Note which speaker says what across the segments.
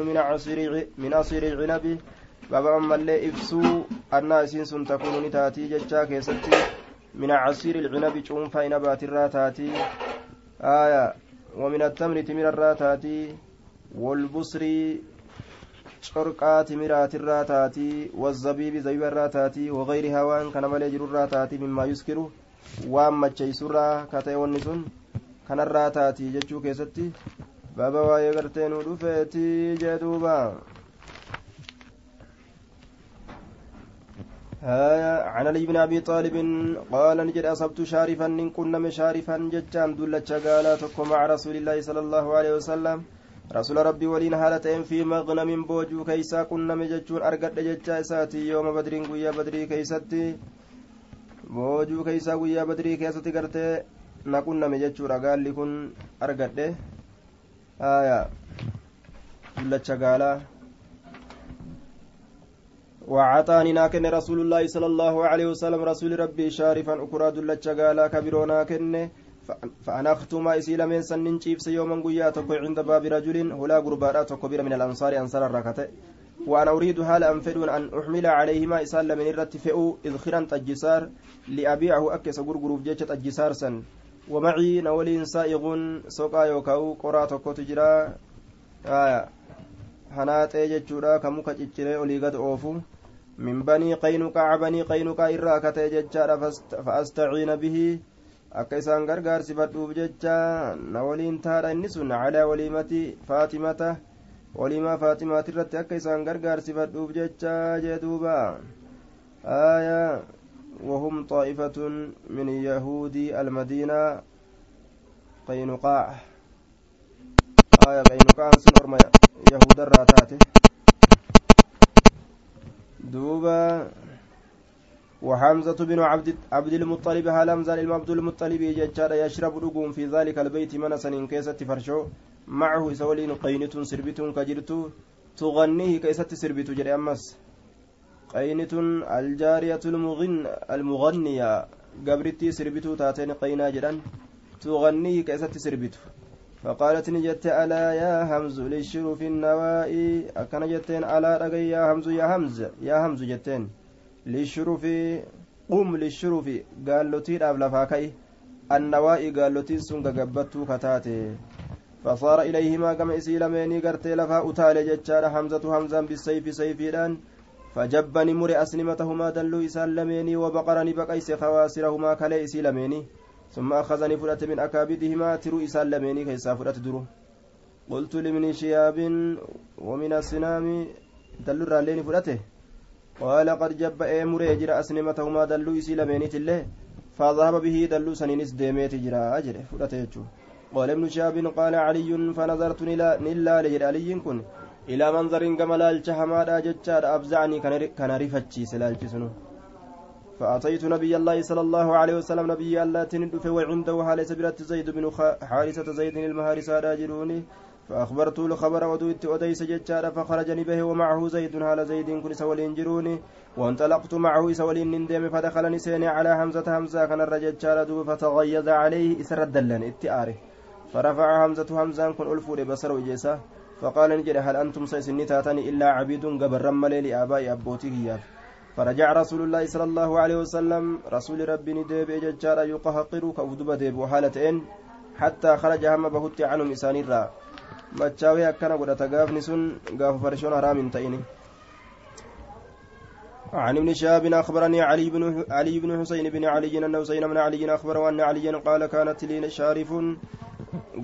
Speaker 1: من عصير من عصير العنب بابا أمالي إبسو أنا إسين سن تكون نتاتي جتشا كيستي من عصير العنب شوم فاينبات الراتاتي آية ومن التمر تمر الراتاتي والبصر taatii wazzabiibi zabiba irraa taatii wagayrihaa waan kana malee jiru irraa taatii mimmaa yuskiru waan macheysurraa ka ta'e wanni sun kanarraa keessatti baaba waa'ee gartee nu dhufeetii jee duuba. عن علي بن ابي طالب قال نجد اصبت شارفا ان كنا شارفا ججان دلت شغالات مع رسول الله صلى الله عليه وسلم رسول ربي ولين هالتين في مغنم بوجو كيسا كنا مججون أرقد ججا إساتي يوم بدرين قويا بدري كيستي boojuu keeysaa guyyaa badrii keessatti gartee naqunname jechuudha. Gaalli kun argadhe haya dullacha gaalaa وعطاني ناكن رسول الله صلى الله عليه وسلم رسول ربي شارفا أكرا دلتش قالا كبيرو ناكن. فأنا أختم إسيل من سنين شيفس يوما قيا تكو عند باب رجل هلا قربانا كبير من الأنصار أنصار الركعة. وأنا أريد حال أنفدون أن أحمل عليهما إسال من الرتفئوا إذخرا تجسار لأبيعه أكس قرقروف جيشة تجسار سن. ومعي نولين سائغ سوقا يوكاو قرا تكو تجرا آية muka cicciree olii gad oofu min banii qaynuqaa banii qaynuqaa irraa akka ta'e jechaadha fa'astaciina bihi akka isaan gargaarsifadhuuf jecha na waliin taadha inni sun calaa waliimati faatimata waliimaa faatimaati irratti akka isaan gargaarsifadhuuf jecha jee duuba aya وهم طائفة من يهود المدينة قينقاع. آية قينقاع سن يهود الراتات دوبا وحمزة بن عبد عبد المطلب هالمزان الإمام عبد المطلب يجتشار يشرب رقوم في ذلك البيت من سنين كيسة فرشو؟ معه سولين قينة سربت كجرت تغنيه كيسة سربت جري أمس. قينة الجارية المغن المغنية قبرتي سربت تاتين قينا جران تغنيه كيسة سربت فقالت نجت ألا يا همز للشرف النوائي أكن جتين ألا رقي يا همز يا همز يا همز جتين للشرف قم للشرف قال لتير أبلا فاكي النوائي قال لتين سنگ قبتو كتاتي فصار إليهما كما إسيلميني قرتي لفا أتالي جتشار حمزة حمزة بالسيف سيفيدان فجبني مري أسنمتهما دلو إسالميني وبقرني بقيس خواسرهما كلي إسيلميني ثم أخذني فرأت من أكابدهما ترو إسال لميني كيسا فرأت درو. قلت لمن شياب ومن السنام دلو الرالين فرأته. قال قد جب أمر يجرى أسنمتهما دلو إسي لميني تله فذهب به دلو سنينس ديميت جرى أجر فرأته قال ابن شهاب قال علي فنظرت نلا لجر علي كن. منظر كما لالش حمادا جتشار أفزعني كان رفتشي سلالش سنو. فأتيت نبي الله صلى الله عليه وسلم نبي الله تندف وعنده حال سبرت زيد بن حارثة زيد المهارسة راجلوني فأخبرت الخبر ودوت أديس جتشار فخرجني به ومعه زيد حال زيد كن سولين جروني وانطلقت معه سولين نندم فدخلني سيني على حمزة. حمزة كان الرجل دوب فتغيظ عليه إسر الدلن اتئاره. فرفع حمزة حمزة كن ألفور بصر وجيسه فقال نجد هل أنتم سيسني تاتني إلا عبيد قبر رملي لآباء أبوتي فرجع رسول الله صلى الله عليه وسلم رسول ربي نديب ججار يقهقر كأفدب ديب وحالتين حتى خرج هم بهت عنهم إسان الرا مچاوي أكنا قد تقافني سن قاف فرشون حرام تئني عن ابن شهاب أخبرني علي بن علي بن حسين بن علي أن حسين بن علي أخبر أن عليا قال كانت لي شارف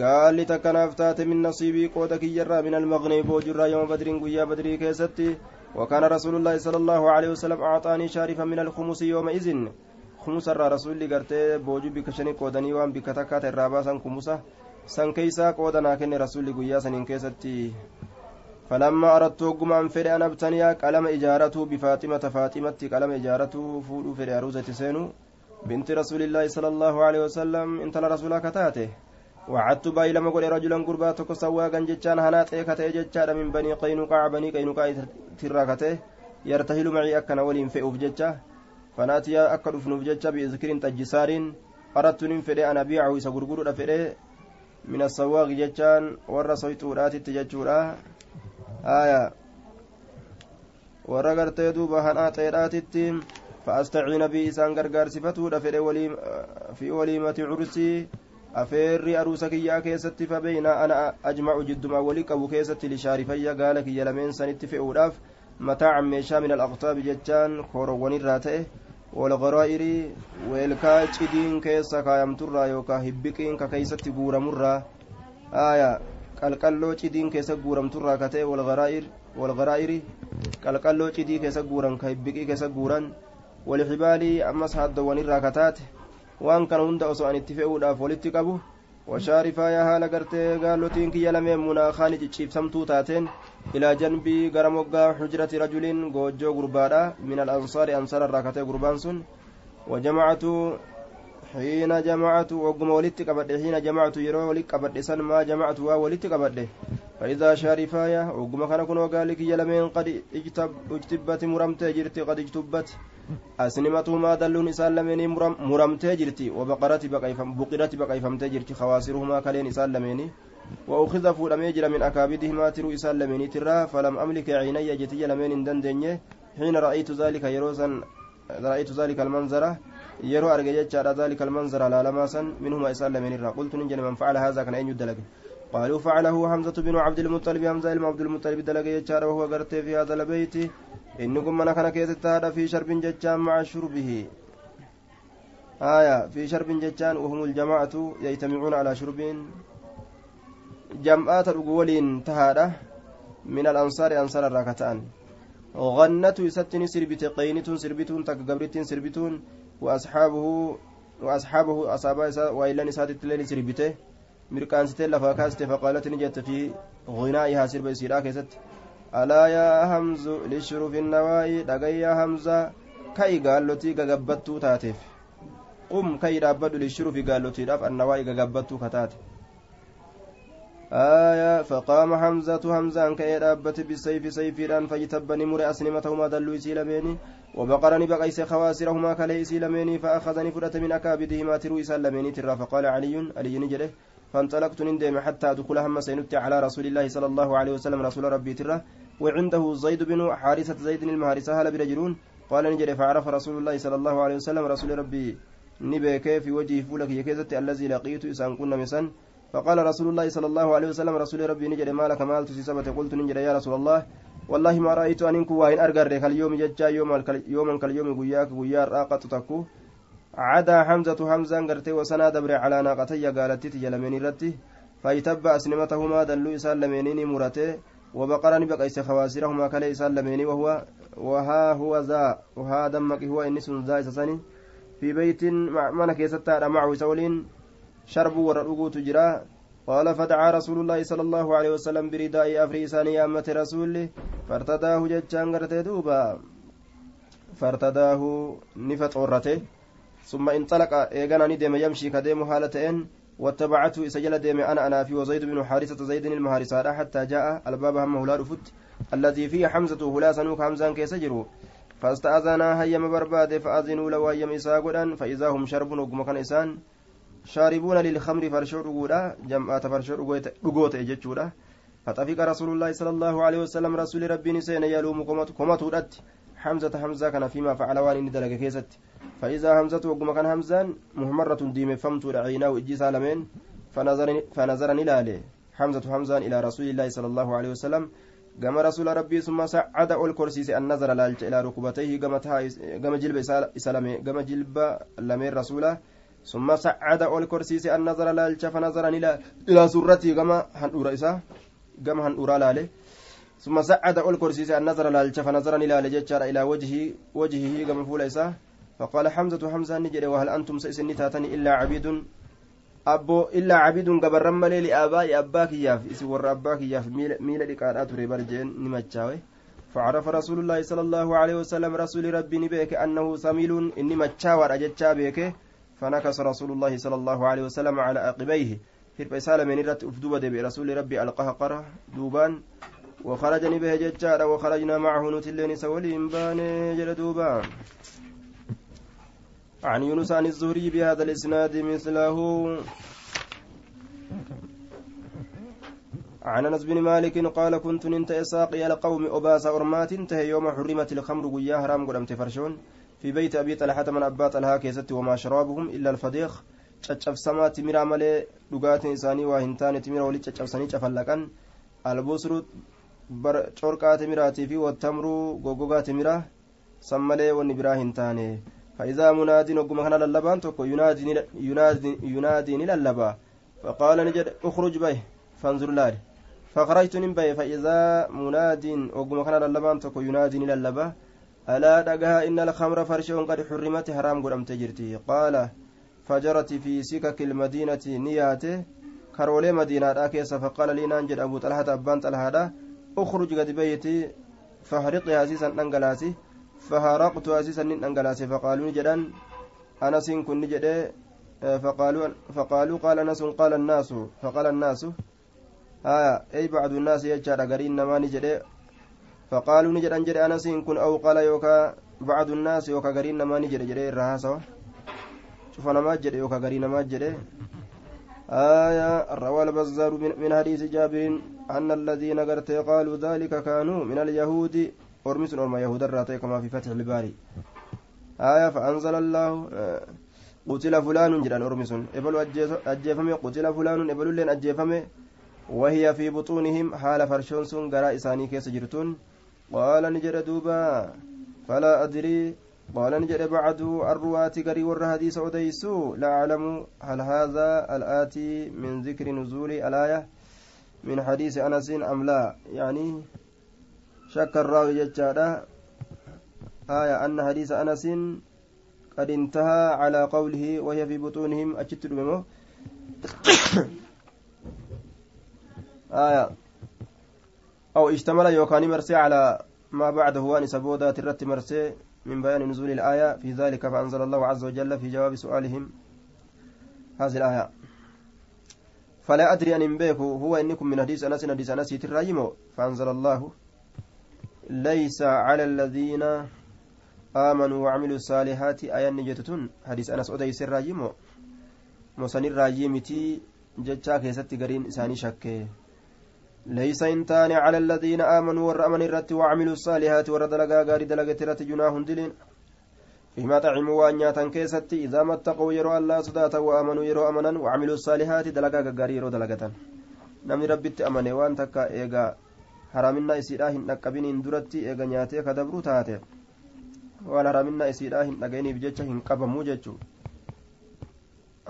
Speaker 1: قال لتكناف تات من نصيبي قوتك يرى من المغني بوجر يوم بدر قيا بدري كيستي. وكان رسول الله صلى الله عليه وسلم أعطاني شارفا من الخمس يومئذ. خمس رسول قرتي بوجو بكشني قودني وان بكتكات الراباسا خمسة. سن كيسا قودنا كن رسول قيا سنين كيستي. فلما أردت وقم أن فري أنا ابتنيا قلم إجارته بفاطمة فاطمة قلم إجارته فولو فري أروزة سينو بنت رسول الله صلى الله عليه وسلم انت رسولك تاته وعدت باي لما قل رجلا قربا تكو سواقا جتشان هنات ايكته جتشان من بني قينقاع بني قينقاع تراكته يرتهل معي أكنا ولين فئوف جتشا. فناتي أكد فنوف جتشا بإذكر تجسار أردت ننفري أن أبيعه سقرقر أفري من السواق جتشان ورى صيتورات التججورا aayaa warra gartee duuba hanaa xeedhaatitti غرغار صفته دفر وليم في وليمة عرسي. أفيري أروسك يا كيست فبين أنا أجمع جد ما ولك أبو كيست لشارفيا قالك يلمين سنت في أولاف. متاع ميشا من الأقطاب جتان كوروان الراتئ والغرائر ويلكا cidin keessa kaayamturraa yookaa hibbiqiin ka keeysatti guuramurraa aya qalqalloo cidiin keessa guuramturraa ka ta'e walgaraa'iri qalqalloo cidii keessa guuran ka hibbiqii keessa guuran walxibaalii ammas haddowwanirraa ka taate waan kana hunda osoo an itti fe'uudhaaf walitti qabu washaarifaa yaa haala gartee gaallotiin kiyya lameen munaakaan cicciibsamtuu taateen ilaa janbii gara moggaa xujrati rajulin goojjoo gurbaadha min alansaari ansara irraa katee gurbaan sun wajamacatu xiina jamacatu wagguma walitti qabadhe xiina jamacatu yeroo walitti qabadhe san maa jamacatu waa walitti qabadhe فإذا شارفايا وقم كان كنو قال كي لمن قد اجتب اجتبت مرمتي جرتي قد اجتبت. أسنمتهما دلون إسان لمن مرمتي جرتي وبقرت بقيفم بقرت بقيفمتي جرتي خواسرهما كلين إسان لمن. وأخذ فولمي جرى من أكابدهما ترو إسان لمن. ترى فلم أملك عيني جتي لمن دندنيه حين رأيت ذلك يروسا رأيت ذلك المنظرة yeroo arge jechaadha ذلك المنظر laalamaa san minhuma isaan lameen irraa. Qultu nin jedhe man facala haazaa kana eenyu dalage? قالوا فعله حمزة بن عبد المطلب حمزة بن عبد المطلب دلق يجار وهو قرت في هذا البيت إنكم من كان كيت في شرب ججان مع شربه آية في شرب ججان وهم الجماعة يجتمعون على شرب جمعات الأولين تهادة من الأنصار أنصار الراكتان غنة ستني سربت قينة سربتون تكقبرت سربتون وأصحابه وأصحابه أصحابه وإلا نسات الليل سربته lafaa kaaste faqaalati ni jette fi غنائها سرب سيرا كيست. ألا يا همز للشروف النوائي دقي يا همزة كي قالوتي ققبتو تاتف. قم كي رابد للشروف قالوتي راف النوائي ققبتو كتاتف. آية فقام حمزة حمزة كي رابت بالسيف سيفيران فاجتبني مر أسنمتهما دلو إسيلميني وبقرني بقيس خواسرهما كلي إسيلميني فأخذني فرة من أكابدهما ترو إسلميني ترى فقال علي علي نجده فانطلقت نندم حتى أدخل هم سينت على رسول الله صلى الله عليه وسلم رسول ربي تره وعنده زيد بن حارثة زيد المهارسة هل برجلون؟ قال نجري فعرف رسول الله صلى الله عليه وسلم رسول ربي نبيك في وجه فولك يكيزت الذي لقيت إسان كنا مسن فقال رسول الله صلى الله عليه وسلم رسول ربي نجري ما لك مال تسيسبت قلت نجري يا رسول الله والله ما رأيت أن إنكو وإن أرقر كاليوم ججا يوما كاليوم قياك قيار راقة تكو. عدا حمزة حمزة قرتي وسنا دبر على ناقتي قالت تجلمين رتي فيتبع أسنمتهما دلو إسان لمينين مرته وبقرني بقيس خواسرهما كلي إسان لميني وهو وها هو ذا وها دمك هو إنس ذا إسساني في بيت من كيستا معه سولين شرب ورقوق تجرا قال فدعا رسول الله صلى الله عليه وسلم برداء أفريسان يا أمة رسول فارتداه جتشان قرتي دوبا فارتداه نفت عرته ثم انطلق ايغانا ندم يمشي كديم حالتين واتبعته سجل ديم أنا أنا في وزيد بن حارثة زيد المهارسة حتى جاء الباب هم هلا رفت الذي فيه حمزة هلا سنوك حمزة كيس جرو فاستأذنا هيم برباد فأذنوا له هيم فإذا هم شرب وقم كان شاربون للخمر فرشو رقودا جمعة فرشو رقوت إجتشودا فطفق رسول الله صلى الله عليه وسلم رسول ربي نسين يلوم كمته حمزة حمزة كان فيما فعل وان دلق كيست. فإذا همزة وقم كان همزان مهمرة ديم فمت عيناه إجي سالمين فنظرني لاله حمزة همزان إلى رسول الله صلى الله عليه وسلم. قام رسول ربي ثم سعد الكرسي النظر لالج إلى ركبتيه قام جلب إسلامي قام جلب لمن رسوله. ثم سعد الكرسي النظر لالج فنظرني إلى سرتي قام هنورا إسا قام هنورا لاله ثم سعد الكرسي النظر لالج فنظرني لاله جتشار إلى وجهه وجهه قام فول إسا. فقال حمزة حمزة نجري وهل أنتم سيسني تاتني إلا عبيد؟ أبو إلا عبيد قبرم ملي لآباء أباك ياف إسور أباك ياف ميل ميل لقاءات ريبرجين نمتشاوي. فعرف رسول الله صلى الله عليه وسلم رسول ربي نبيك أنه سميل إني متشاور أجتشا بيك. فنكس رسول الله صلى الله عليه وسلم على عقبيه هرب سالة من رت أفدوبة برسول ربي ألقاها قرة دوبان. وخرجني به ججارا وخرجنا معه نتلين سولين باني جل دوبان. عن يونس عن الزهري بهذا الإسناد مثله. عن أنس بن مالك قال كنت ننت ساقي القوم أباس أرمات. انتهى يوم حرمت الخمر ويا حرام قدمت فرشون. في بيت أبي طلحة من أبات الها كيست وما شرابهم إلا الفضيخ timiraa malee dhugaatiin isaanii waa hin taane timira walitti caccabsanii cafallaqan albusru corqaa timiraatii fi wattamruu goggogaa timiraa san malee wanni biraa hin taane فإذا مناد وقم كان للبان توكو ينادي ينادي ينادي للبا فقال نجد اخرج به فانظر لاري فخرجت نبي فإذا مناد وقم كان للبان توكو ينادي للبا ألا دقها إن الخمر فرشون قد حرمت حرام قد تجرتي. قال فجرت في سكك المدينة نياته. كرولي مدينة كيس فقال لي نانجد أبو طلحة أبان طلحة أخرج قد بيتي. فهرقي عزيزا أنقلاسي. فهرقت عزيزا أنقلاسي. فقالوا جدان أنس كن نجد فقالوا فقالوا قال أنس قال الناس فقال الناس آية أي بعض الناس يجعل قرين نما نجد فقالوا نجد أنجد أنس كن أو قال يوكا بعض الناس يوكا قرين نما نجد جد الرهاسة شوف أنا ما جد يوكا قرين ما جد آية روى البزار من حديث جابر أن الذين قرت قالوا ذلك كانوا من اليهود. أرمس أرمى يهود الراتي كما في فتح الباري. آية فأنزل الله قتل فلان جدان أرمس. إبل أجيفمي قتل فلان إبل لين أجيفمي وهي في بطونهم حال فرشون سن كيس جرتون. قال نجر دوبا فلا أدري. قال نجد بعد الرواة قري ور حديث أديسو لا أعلم هل هذا الآتي من ذكر نزول الآية من حديث أنس أم لا. يعني شك الراوي ججارة آية أن حديث أنس قد انتهى على قوله وهي في بطونهم. الممو آية. أو اشتمل يوكاني مرسي على ما بعده وان سبودا ترت مرسي من بيان نزول الآية. في ذلك فأنزل الله عز وجل في جواب سؤالهم هذه الآية. فلا أدري أن بيكو هو إنكم من حديث أنس حديث أنس ترايمو فأنزل الله ليس على الذين آمنوا وعملوا الصالحات آية نجتتون. حديث أنس أديس الرايمو مسن الرايمتي جتشا كيست قرين إساني شكي. ليس إنتان على الذين آمنوا والرأمن الرت وعملوا الصالحات وردلقا غاري دلقة رت جناه دلين. فيما طعموا وأنياتا كيستي إذا ما اتقوا يروا الله صداتا وآمنوا يروا أمنا وعملوا الصالحات دلقا غاري يروا دلقة نمني ربي أمني وان تكا إيغا haraminna isiidhaa hin dhaqqabiniin duratti eega nyaatee ka dabru taate waan haraminna isiidhaa hin dhaga'iniif jecha hin qabamuu jechuu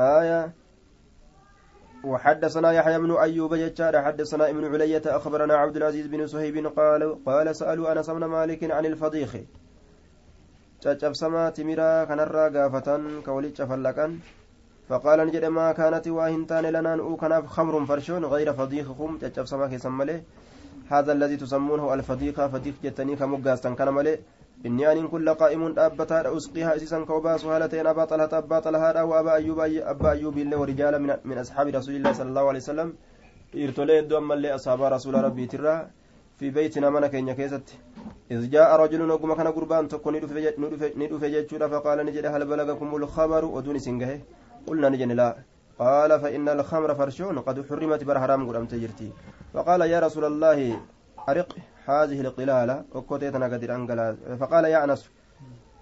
Speaker 1: aayaa وحدثنا يحيى بن أيوب جتاد حدثنا ابن علية أخبرنا عبد العزيز بن صهيب قال قال سألوا أنس بن مالك عن الفضيخ. caccabsamaa timiraa kanarraa gaafatan ka walitti cafallaqan فقال نجد ما كانت واهنتان لنا نؤو كناف خمر فرشون غير فضيخكم. caccabsamaa keessan malee هذا الذي تسمونه الفضيقة فضيق جتني كمقاستن كان ملئ إني أن كل قائم أبتا أسقيها أسيسا كوباس هالتين أبا طلحة أبا طلحة وأبا أيوب أبا أيوب الله ورجال من, من أصحاب رسول الله صلى الله عليه وسلم. إرتولي دوما اللي أصحاب رسول ربي ترى. في بيتنا من كينيا كيست إذ جاء رجل نقم كان قربان تكون ندف جيتشورا فقال نجد هل بلغكم الخبر؟ ودون سنجه قلنا نجن لا. قال فإن الخمر فرشون قد حرمت بر حرام قرام تجرتي فقال يا رسول الله أرق. هذه القلالة وكوتيتنا قد أنقلاس فقال يا أنس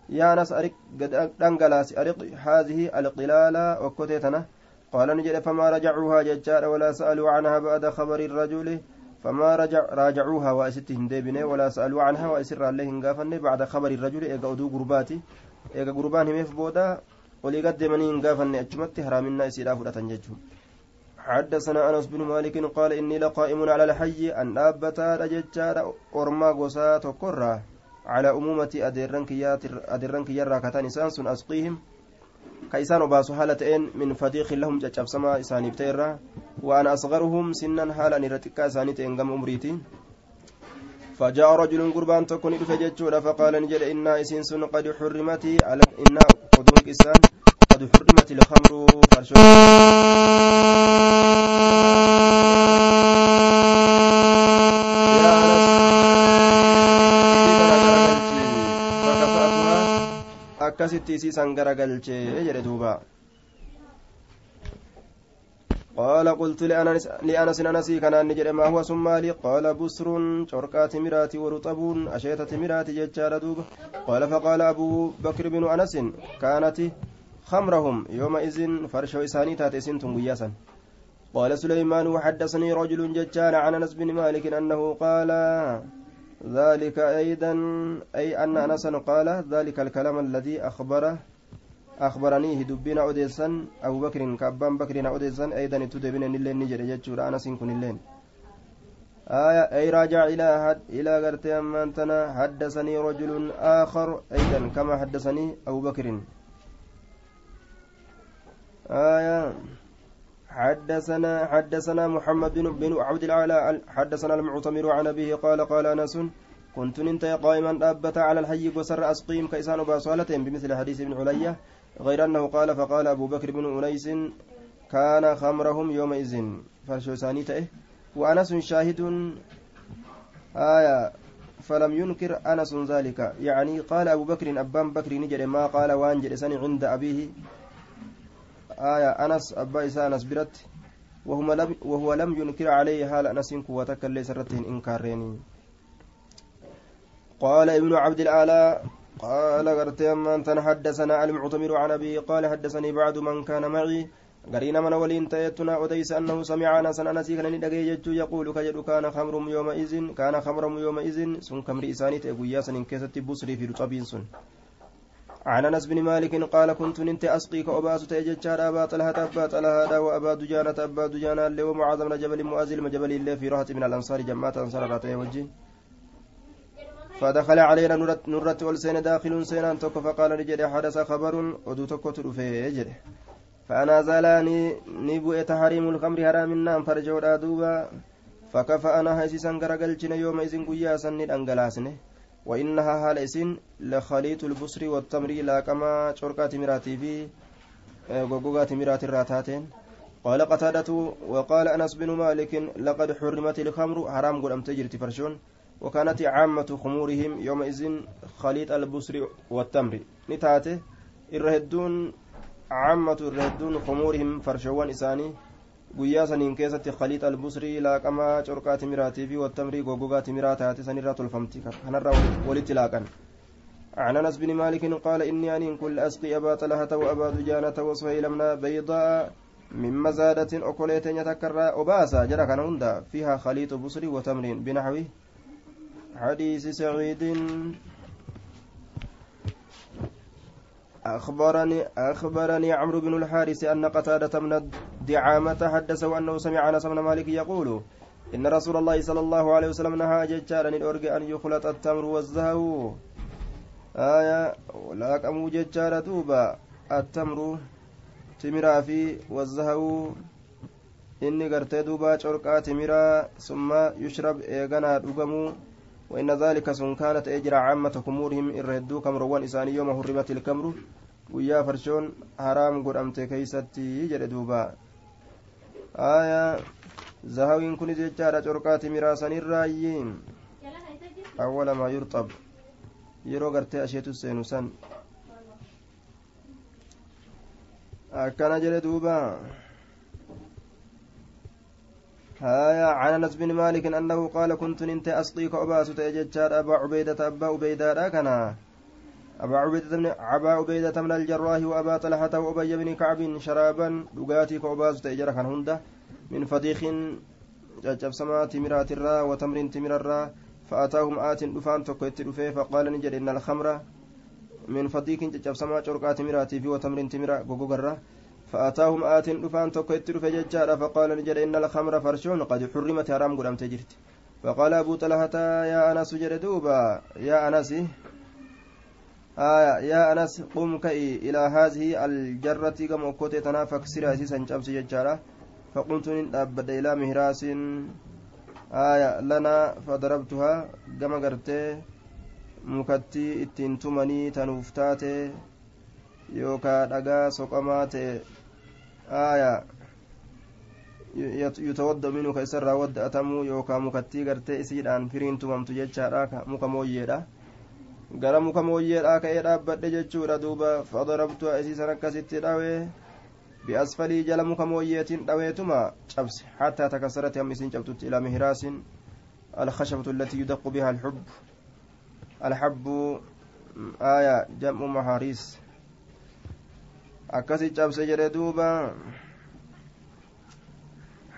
Speaker 1: يا أنس أرق قد أنقلاس أرق هذه القلالة وكوتيتنا. قال نجد فما رجعوها ججار ولا سألوا عنها بعد خبر الرجل. فما رجع راجعوها وأستهم ديبني ولا سألوا عنها وأسر عليهم قافني بعد خبر الرجل. إيقا أدو قرباتي إيقا قربان هميف بودا ولي قدمني قافني. أجمت هرامنا إسيرا فرأة ججهم. حدثنا أنس بن مالك قال إني لقائم على الحي أن ابتا رججار أورما غوسا تقرا على أمومة ادرن كيرا كتان انسان أسقيهم. كيسان وباسو حالتين من فديخ لهم ججب سما إساني بتيرا. وأنا أصغرهم سنا حالا نرتكا إساني تنغم أمريتي. فجاء رجل قربان تكون فججودا فقال نجد إنا إسنس قد حرمت على إنا قدوم إسان قد حرمت الخمر فرشو akkasitti isiisan garagalchee jedhe duuba. قال قلت لأنس أنسي كان نجد ما هو سمالي قال بسر شركات مراتي ورطب أشيتة مراتي ججار دوب قال فقال أبو بكر بن أنس كانت خمرهم يومئذ فرش إساني تاتسين تنقياسا قال سليمان وحدثني رجل ججار عن أنس بن مالك أنه قال ذلك أيضا أي أن أنس قال ذلك الكلام الذي أخبره أخبرنيه دبنا أوديسان أبو بكر كأبان بكر أوديسان أيضا تدبنا نلين نجر يجور أنا سنكون اللين آية أي راجع إلى حد إلى قرت أمانتنا حدثني رجل آخر أيضا كما حدثني أبو بكر. آية حدثنا حدثنا محمد بن بن عبد الأعلى حدثنا المعتمر عن أبيه قال قال أنس كنت انت قائما أبت على الحي وسر أسقيم كيسان باصالة بمثل حديث ابن علية غير أنه قال فقال أبو بكر بن أنيس كان خمرهم يومئذ. فرشو سانيته وأنس شاهد آية فلم ينكر أنس ذلك. يعني قال أبو بكر أبان بكر نجر ما قال وانجر سني عند أبيه. آية أنس أبا إسا أنس برت وهو لم, وهو لم ينكر عليه حال أنس قوتك ليس رتين إنكارين قال ابن عبد الأعلى قال قرت أمان حدثنا المعتمر عن أبي قال حدثني بعد من كان معي. قرين من ولين تيتنا أديس أنه سمع أنس أنسي كان ندقي يقول كجد كان خمر يومئذ كان خمر يومئذ سن كمر إساني تأقويا سن كيست بصري في رطبين سن. عن أنس بن مالك قال كنت ننت أسقيك اباس تيججار أبا طلحة أبا طلحة وأبا دجانة أبا دجانة اللي ومعاذ بن جبل مؤازل جبل اللي في راحه من الأنصار جماعة أنصار راتي وجه فدخل علينا نرت والسين داخل سينان توك فقال نجد حدث خبر ودو توك تلفي يجري فأنا زالاني نبوء تحريم الخمر حرام النام فرجودا دوبا فكفأنا هيسيسا غرقلچن يوم قيا سنن أنقلاسنه وإنها حال إسن لخليط البصر والتمر لا كما شركات مراتي في غوغوغات مرات الراتاتين. قال قتادة وقال أنس بن مالك لقد حرمت الخمر حرام قل أم تجري فرشون وكانت عامة خمورهم يومئذ خليط البصر والتمر. نتاته الرهدون عامة الرهدون خمورهم فرشوان إساني. Guyyaa saniin keessatti khaliix albusrii laaqamaa corqaa timiraatii fi wattamrii gogogaa timiraa taate sanirraa tolfamti. Kanarraa walitti laaqan. عن انس بن مالك قال اني ان كل اسقي ابا طلحه وابا دجانه وسهيل بن بيضاء من مزادة أكلتين يتكرى أباسا جرى كان فيها خليط بصر وتمر بنحوه حديث سعيد أخبرني أخبرني عمرو بن الحارث أن قتادة من الدعامة حدثه أنه سمع أنس بن مالك يقول إن رسول الله صلى الله عليه وسلم نهى ججارا الأرجى أن يخلط التمر والزهو. آية ولا كم ججارة دوبا التمر تمرا في والزهو. inni gartee duuba corqaa timiraa summa yushrab eeganaa dhugamuu وإن ذلك سن كانت أجرى عامة خمورهم إردو كمروان إساني يوم هرمت الكمر. ويا فرشون حرام قد أمت كيستي جد دوبا. آية زهوين كن ججارة جرقات مراسا الرايين أول ما يرطب yeroo gartee asheetu seenu san. Akkana jedhe duuba. هايا عن انس بن مالك انه قال كنت انت اسقيك اباس تججار ابا عبيده ابا عبيده كان أبا عبيدة من أبا عبيدة من الجراح وأبا طلحة وأبي بن كعب شرابا لقاتي كعباس تأجر كان هنده من فضيخ ججب سما تمرات الرا وتمر تمر الرا فأتاهم آت دفان تكويت دفه فقال نجد إن الخمر من فضيخ ججب سما شرقات تمراتي في وتمر تمر غوغرا فأتاهم آت دفان تكويت دفه ججارا فقال نجد إن الخمر فرشون قد حرمت حرام قدام تجرت فقال أبو طلحة يا أنس دوبا يا أنس آية يا أنس قم كئي إلى هذه الجرة كما كنت تنافق سيرا سيسا شمس ججارة فقمت أبدا إلى مهراس آية لنا فضربتها كما ittiin tumanii tanuuf taate yookaa dhagaa soqamaa ta'e aaya yutawadda minu ka isarraa wadda'atamuu yookaa mukattii gartee isiidhaan firiin tumamtu jechaadha muka mooyyeedha gara muka mooyyeedhaa ka'ee dhaabbadhe jechuudha duuba. Fadarabtu isiisan akkasitti dhawe بأسفل جل مكموية دويتما شبس حتى تكسرت هم إسين شبتت إلى مهراس الخشبة التي يدق بها الحب الحب آية جمع محاريس أكسي شبس جردوبا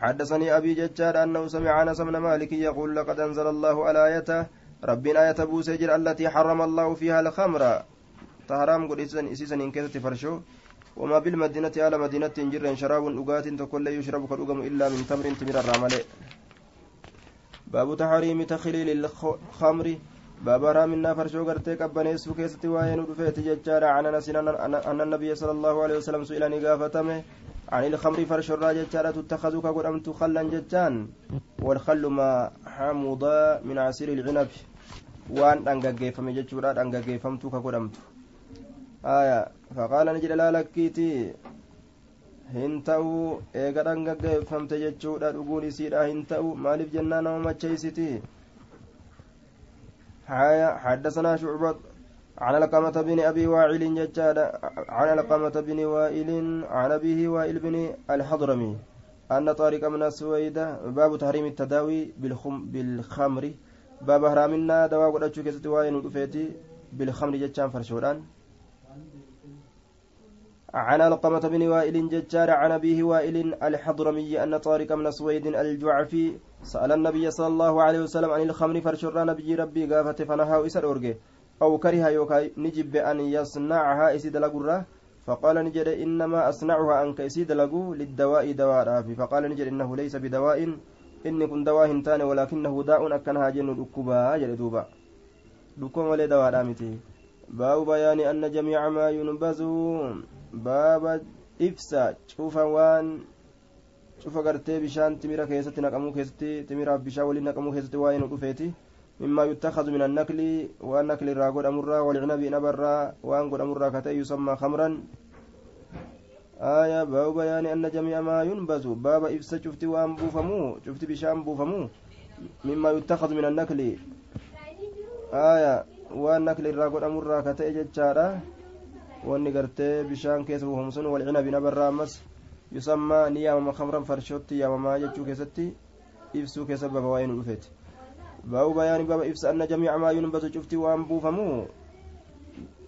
Speaker 1: حدثني أبي ججار أنه سمع أنس بن مالك يقول لقد أنزل الله على آيته ربنا آية بوسجر التي حرم الله فيها الخمر تهرام قل إسيسن إن كانت فرشو وما بالمدينة على مدينة جر شراب أقات تكل يشرب كالأقم إلا من تمر تمر الرمل باب تحريم تخليل الخمر باب رامنا فرشو قرتي قبنيسو كيستي وين رفيت ججار عن أنس أن النبي صلى الله عليه وسلم سئل نقافتمه عن الخمر فرش الراجل ترى تتخذ كقدمت خلا ججان والخل ما حمض من عصير العنب. وان دنگگيفم جچورا دنگگيفمت كقدمت آية. فقال نجد لا لكيتي. hin ta'u eega dhangaggeeffamte jechuudha dhuguun isiidha hin ta'u maaliif jennaa nama macheeysiti حدثنا شعبة. عن القمة بن أبي وائل ججاد عن القمة بن وائل عن أبيه وائل بن الحضرمي أن طارق من السويدة باب تحريم التداوي بالخم بالخمر باب هرامنا دواء قد أشوك ستواين بالخمر ججان فرشوران عن القمة بن وائل ججار عن أبيه وائل الحضرمي أن طارق من سويد الجعفي سأل النبي صلى الله عليه وسلم عن الخمر فرشران نبي ربي قافت فنهى إسر أرجه أو كره يوكا نجب أن يصنعها إسيد لقرة فقال نجد إنما أصنعها أنك إسيد لقو للدواء دواء فقال نجد إنه ليس بدواء. إني كن دواء تاني ولكنه داء أكنها جن دكوبا. جل دوبا. دكوم ولا دواء رامتي. باب بيان أن جميع ما ينبذ باب إفسا. شوف وان. شوف قرتي بشان تميرا كيستي نقمو كيستي. تميرا بشا ولي نقمو كيستي وين ودفيتي مما يتخذ من النكل والنكل الراغود أمرا والعنب نبرا وأنقود أمرا كتي يسمى خمرا. آية باب بيان أن جميع ما ينبذ باب إفسا شفت وأن بوفمو شفت بشام بوفمو. مما يتخذ من النكل. آية والنكل الراغود أمرا كتي جتشارا wanni gartee bishaan keessa buufamu sun walcinabi nabarraa ammas yusammaa ni yaamama kamran farshootti yaamamaa jechuu keessatti ibsuu keessa baba waa'ee anna jamiica maa yunbatu cufti waan buufamu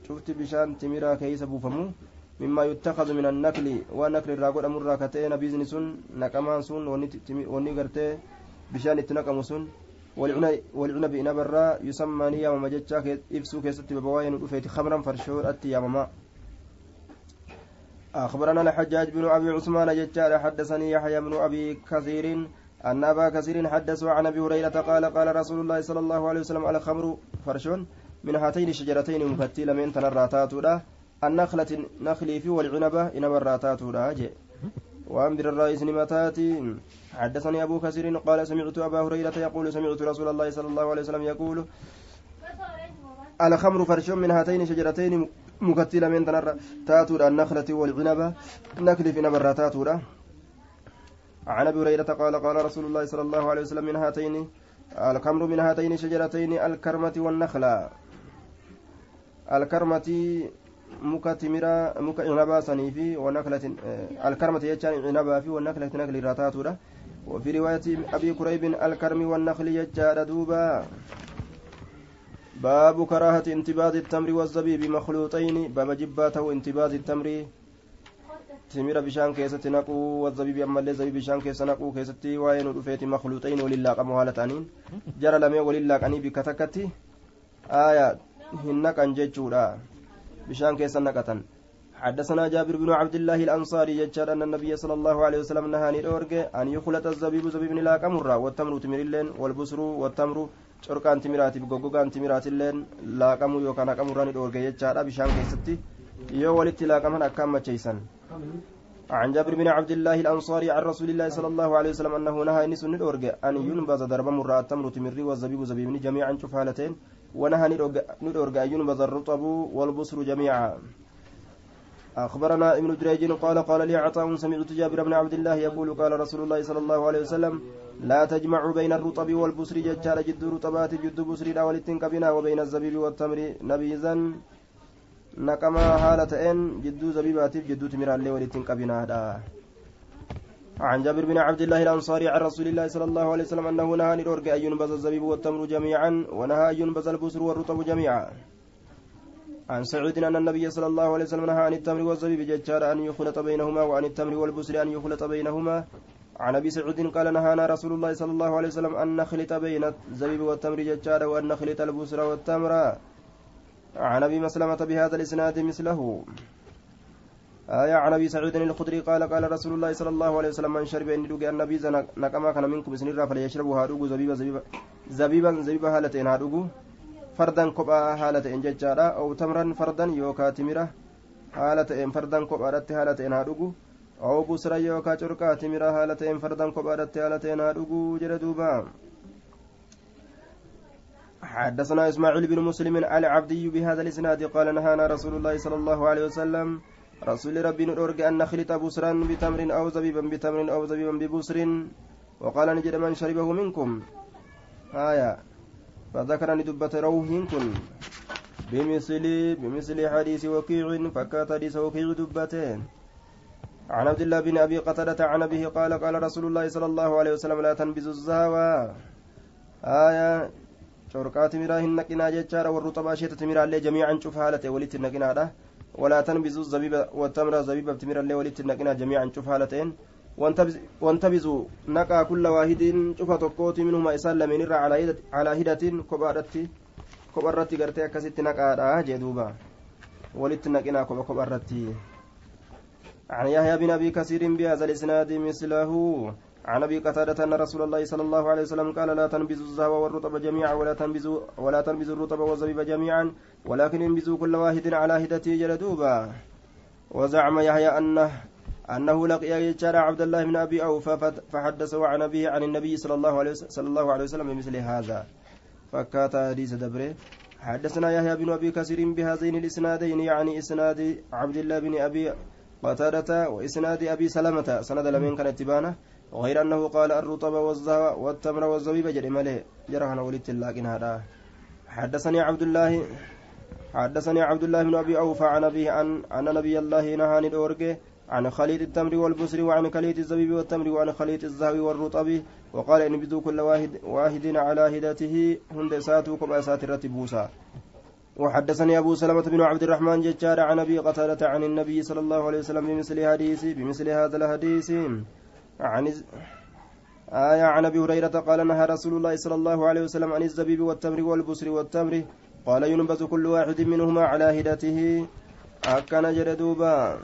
Speaker 1: cufti bishaan timiraa keeysa buufamu mimmaa yuttakadu min annakli waan nakli irraa godhamurraa ka ta'e nabiizni sun naqamaan sun wanni gartee bishaan itti naqamu sun والعنب إنبرا يسمى نيا ومجتشا إبسو كيست ببواين ودفيت خمرا فرشور أتي يامما أخبرنا الحجاج بن أبي عثمان جتشا حدثني يحيى بن أبي كثير أن أبا كثير حدثوا عن أبي هريرة قال قال رسول الله صلى الله عليه وسلم الخمر فرش من هاتين الشجرتين مفتيل من تنراتات النخلة نخلي في والعنبة إنما الراتات وعن بر الرئيس نمتات. حدثني أبو كثير قال سمعت أبا هريرة يقول سمعت رسول الله صلى الله عليه وسلم يقول الخمر فرش من هاتين الشجرتين مكتل من تنر تاتور النخلة والعنبة نخل في نبراتات عن أبي هريرة قال قال رسول الله صلى الله عليه وسلم من هاتين الكمر من هاتين الشجرتين الكرمة والنخلة. الكرمة muka timiraa muka cinabaa sanii fi wanaklatin alkarmati jechaan cinabaa fi wanaklati nakli irraa وفي رواية أبي كريب الكرم والنخل يجار دوبا. باب كراهة انتباذ التمر والزبيب مخلوطين. باب جباته انتباذ التمر. Timira bishaan keessatti naquu wazabiibi ammallee zabiib bishaan keessa naquu keessatti waa'ee nu dhufeeti makluuxayn waliin laaqamu haala ta'aniin jara lamee waliin laaqanii bikka takkatti aaya hin naqan jechuudha bishaan keessa naqatan حدثنا جابر بن عبد الله الأنصاري يجعل أن النبي صلى الله عليه وسلم نهى نورج أن يخلط الزبيب زبيب لا كمرة والتمر تمر اللين والبصر والتمر شركان تمرات بقوقان تمرات اللين لا كمو يوكان كمرة نورج يجعل بشان كيستي يو ولدت لا كمان أكام تشيسن عن جابر بن عبد الله الأنصاري عن رسول الله صلى الله عليه وسلم أنه نهى نس ندورج أن ينبذ ضرب مرة التمر تمري والزبيب زبيب جميعا شوف حالتين ونهى ندورج أن ينبذ الرطب والبصر جميعا. أخبرنا ابن جريج قال قال لي عطاء سمعت جابر بن عبد الله يقول قال رسول الله صلى الله عليه وسلم لا تجمع بين الرطب والبصر ججار جد رطبات جد بصر والتنكبنا وبين الزبيب والتمر نبيذا. Naqamaa haala ta'een jidduu zabiibaatiif jidduu timiraallee walitti hin qabinaadha عن جابر بن عبد الله الأنصاري عن رسول الله صلى الله عليه وسلم أنه نهى أن يرجع أن ينبذ الزبيب والتمر جميعا ونهى أن ينبذ البسر والرطب جميعا. عن سعود أن النبي صلى الله عليه وسلم نهى عن التمر والزبيب ججار أن يخلط بينهما وعن التمر والبسر أن يخلط بينهما. عن أبي سعود قال نهانا رسول الله صلى الله عليه وسلم أن نخلط بين الزبيب والتمر ججار وأن نخلط البسر والتمر. عن أبي مسلمة بهذا الإسناد مثله. آية عن أبي سعود الخدري قال قال رسول الله صلى الله عليه وسلم من شرب ان دوغ النبي نقما كان منكم سنرا فليشربوا هادوغ زبيبا زبيبا زبيبا زبيبا هالتين هادوغ فردا كوبا هالتين ججارا أو تمرا فردا يوكا تمرا هالتين فردا كوبا رت هالتين هادوغ أو بسرا يوكا چركا تمرا هالتين فردا كوبا رت هالتين هادوغ جرى دوبا. حدثنا إسماعيل بن مسلم العبدي بهذا الإسناد قال نهانا رسول الله صلى الله عليه وسلم رسول ربي نرجع أن نخلط بسرا بتمر أو زبيبا بتمر أو زبيبا ببسر وقال نجد من شربه منكم. آية. فذكر ندبة روح كن. بمثل بمثل حديث وكيع فكات حديث وكيع دبتين. عن عبد الله بن أبي قتادة عن أبيه قال قال رسول الله صلى الله عليه وسلم لا تنبذ الزهوى آية. شركات ميراه النقنا جتشار والرطب أشيتة ميراه جميعا شوف حالته ولت النقنا ولا تنبذوا الزبيب والتمر زبيب بتمر اللي ولت النقنا جميعا شوف حالتين وانتبذوا نقا كل واحد شوف تقوت منهما إسال لمن على على هدة كبارتي كبارتي قرتي أكست نقا جدوبا ولت النقنا كبارتي عن يحيى بن أبي كثير بهذا الإسناد مثله عن أبي قتادة أن رسول الله صلى الله عليه وسلم قال لا تنبذوا الزهو والرطب جميعا ولا تنبذوا ولا تنبذوا الرطب والزبيب جميعا ولكن انبذوا كل واحد على هدته جلدوبا. وزعم يحيى انه أنه لقي يجار عبد الله بن أبي أوفى فحدثه عن أبيه عن النبي صلى الله عليه صلى الله عليه وسلم بمثل هذا. فكات حديث دبره. حدثنا يحيى بن أبي كثير بهذين الإسنادين يعني إسناد عبد الله بن أبي قتادة وإسناد أبي سلمة. سند لمن كان اتبانه. غير أنه قال الرطب والتمر والزبيب جري ملي جرهنا ولدت لكن هذا. حدثني عبد الله حدثني عبد الله بن أبي أوفى عن أبيه عن أن نبي الله نهاني الأورجي عن خليط التمر والبسر وعن خليط الزبيب والتمر وعن خليط الزهو والرطب. وقال إن بدو كل واحد واحد على هدته هند ساتو كما سات الرتبوسا وحدثني أبو سلمة بن عبد الرحمن ججار عن أبي قتادة عن النبي صلى الله عليه وسلم بمثل حديث بمثل هذا الحديث. عن آية عن أبي هريرة قال نهى رسول الله صلى الله عليه وسلم عن الزبيب والتمر والبسر والتمر. قال ينبذ كل واحد منهما على هدته. أكن جردوبا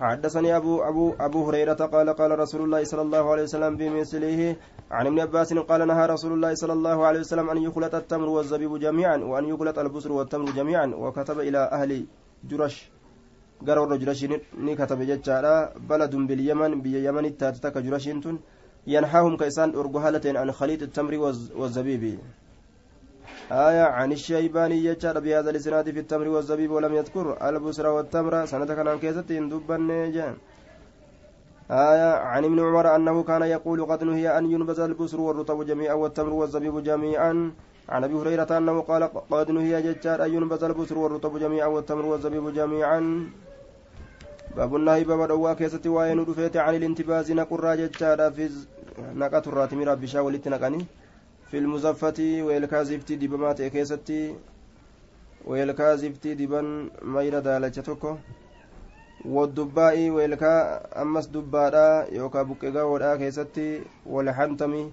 Speaker 1: حدثني أبو أبو أبو هريرة قال قال رسول الله صلى الله عليه وسلم بمثله عن ابن عباس قال نهى رسول الله صلى الله عليه وسلم أن يخلط التمر والزبيب جميعا وأن يخلط البسر والتمر جميعا وكتب إلى أهل جرش. Gara warra jurashiin ni katabe jechaadha. Baladun bilyaman biyya yamanitti taate takka jurashiin tun. Yanhaahum ka isaan dhorgu haala ta'een an khaliid التمر والزبيب آية عن الشيباني يجعل بهذا الإسناد في التمر والزبيب ولم يذكر البسر والتمر سنة كان كيست دبا جان آية عن ابن عمر أنه كان يقول قد نهي أن ينبذ البسر والرطب جميعا والتمر والزبيب جميعا عن ابي هريره انه قال قد نهي ججار ان ينبذ البسر والرطب جميعا والتمر والزبيب جميعا باب النهي باب دوا كيستي وين دفيت عن الانتباز نقرا ججار في نقات الراتم ربي شا ولت نقني في المزفة والكازفتي دبمات كيستي والكازفتي دبن مير دالچ توكو والدباء والكا أمس دبادا يوكا بكيغا ودا كيستي والحنتمي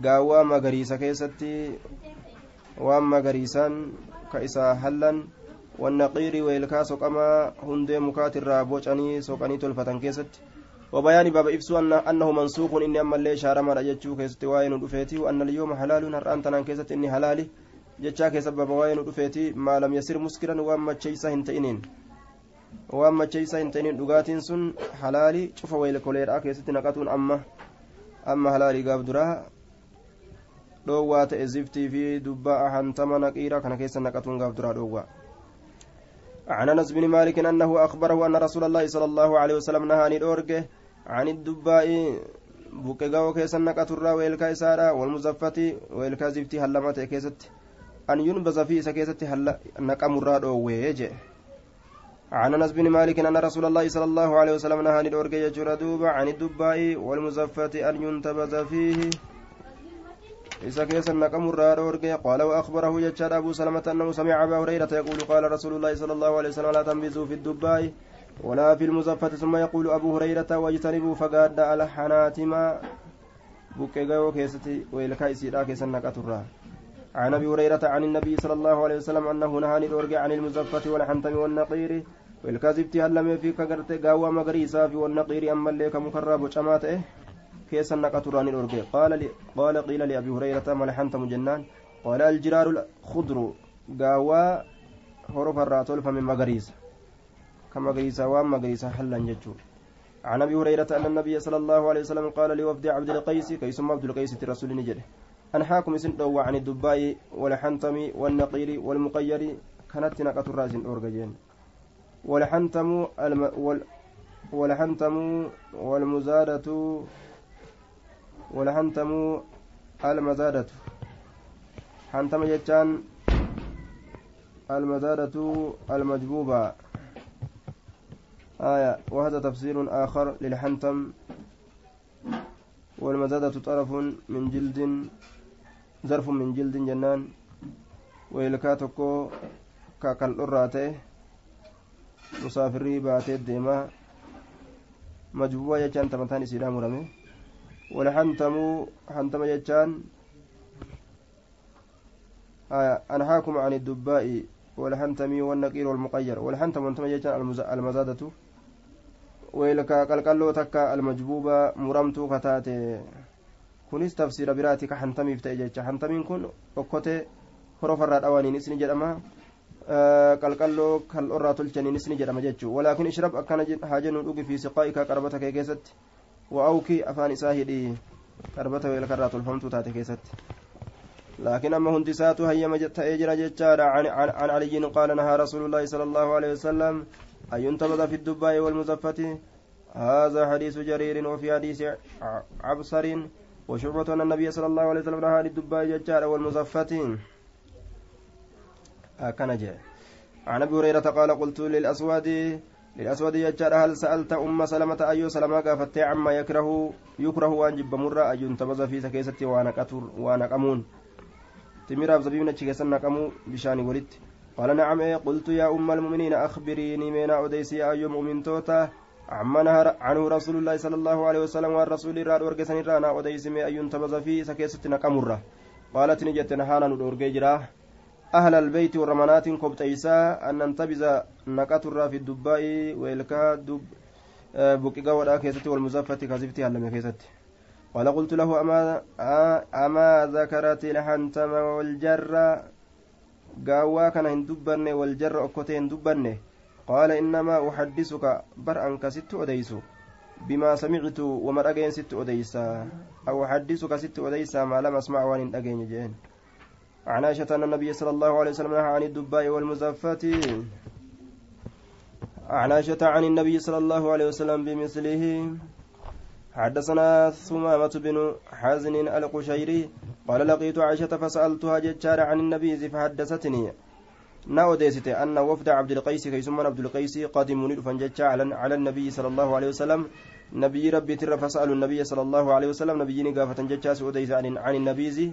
Speaker 1: gaawwaa magariisa keessatti waan magariisaan ka isaa hallan wannaqiiri weelkaa soqamaa hundee mukaatirraa bocanii soqanii tolfatan keessatti وبيان باب إفسو أن أنه منسوخ إني أما اللي شارما رجتشو كيست واين دفيتي وأن اليوم حلال هران تنان كيست إني حلالي. جتشا كيست باب واين دفيتي ما لم يسر مسكرا وأما تشيسا هنتئنين. وأما تشيسا هنتئنين دقاتين سن حلالي شوف ويل كولير كيست نقاتون أما أما حلالي قاب دراها dhoowwaa ta'e ziftii fi dubbaa hantama naqiira kana keessa naqatuun gaaf duraa dhoowwaa عن أنس بن مالك أنه أخبره أن رسول الله صلى الله عليه وسلم نهى عن عن الدباء بوكيغاو كيسن نقترا ويلكا اسارا والمزفة ويلكا زفتي هلمت كيست. أن ينبذ في سكيست هل نقمرا دووي عن أنس بن مالك أن رسول الله صلى الله عليه وسلم نهى عن الدباء والمزفة أن ينتبذ فيه. إذا كيس النقم الرار قال وأخبره يجار أبو سلمة أنه سمع أبا هريرة يقول قال رسول الله صلى الله عليه وسلم لا تنبذوا في الدباء ولا في المزفة ثم يقول أبو هريرة واجتنبوا فقاد على حناتما بكيغاو كيستي ويلكاي سيرا كيس النقة عن ابي هريره عن النبي صلى الله عليه وسلم انه نهى عن عن المزفة والحنتم والنقير والكاذبتي هل في كغرت غاوا مغريسا في والنقير اما اللي كمكرب جماته كيس النقة ران الأرجي قال لي قال قيل لأبي هريرة ما لحنتم جنان؟ قال الجرار الخضر قاوا هروف الراتول فمن مغريس. كما مغريسا وام مغريسا حلا ججو عن أبي هريرة أن النبي صلى الله عليه وسلم قال لوفد عبد القيس كي ثم عبد القيس الرسول نجده انحاكم إسن دو عن الدباء والحنتم والنقير والمقير. كانت نقة الراس اورجين والحنتم الم وال والحنتم والمزادة walhantamuu almazaadatu hantama jechaan المزادة المجبوبة. آية وهذا تفسير آخر للحنتم. والمزادة طرف من جلد ظرف من جلد جنان. ويلكاتكو كاكال أراته مسافري باتي الديما. مجبوبة يجان تمتاني سيدام رمي. ولحنتموا حنتم جتان آه أنهاكم عن الدباء والحنتمي والنقير والمقير والحنتم وأنتم جتان المزادة ويلك قلقلو تكا المجبوبة مرمتو kunis tafsiira biraati ka hantamiif ta'e jecha hantamiin kun okkotee horofarraa dhawaaniinis ni jedhama qalqalloo kal'orraa tolchaniinis ni jedhama jechuu walaakin ishrab akkana haa jennu dhugi fi siqaa'ika qarbata kee keessatti وأوكي أفان إساهدي كربته ويلكرات الفمت تاتي كيست. لكن أما هندسات هي مجت أجر جتارا عن, عن, عن علي قال نهى رسول الله صلى الله عليه وسلم أن ينتبذ في الدباء والمزفة. هذا حديث جرير وفي حديث عبصر وشعبة أن النبي صلى الله عليه وسلم نهى للدباء جتارا والمزفة. جاء. عن أبي هريرة قال قلت للأسود للأسود يجار هل سألت أم سلمة أيو سلمة قافت عما يكره؟ يكره وان جب مرة أيو انتبز في سكيسة وأنا قتر وأنا قمون تمير زبيبنا تشيكسن نقمو بشاني ولد. قال نعم إيه قلت يا أم المؤمنين أخبريني من أوديسي أيو مؤمن توتا. عما نهر عنه رسول الله صلى الله عليه وسلم والرسول راد ورقسن رانا أوديسي مي أيو انتبز في سكيسة نقمرة. قالت نجت نهانا ندورجي جراه أهل البيت والرمانات كبتيسا أن ننتبذ نقاط في الدباء ويلكا دب بقيقا ولا كيستي والمزفة كذبتي هلم كيستي. قال قلت له أما أما ذكرت الحنتم والجر قاوا كان هندبن والجر أكوتي هندبن قال إنما أحدثك بر أنك ست أديس بما سمعت وما أجين ست أديسا. أو أحدثك ست أديسا ما لم أسمع وان أجين جين عن عائشة أن النبي صلى الله عليه وسلم نهى عن الدباء والمزفات عن عائشة عن النبي صلى الله عليه وسلم بمثله حدثنا ثمامة بن حزن القشيري قال لقيت عائشة فسألتها ججار عن النبي فحدثتني. ناوديست أن وفد عبد القيس كيسم عبد القيس قادم ندفن ججا على النبي صلى الله عليه وسلم. نبي ربي تر فسألوا النبي صلى الله عليه وسلم. نبي نقافة ججا سوديس عن النبي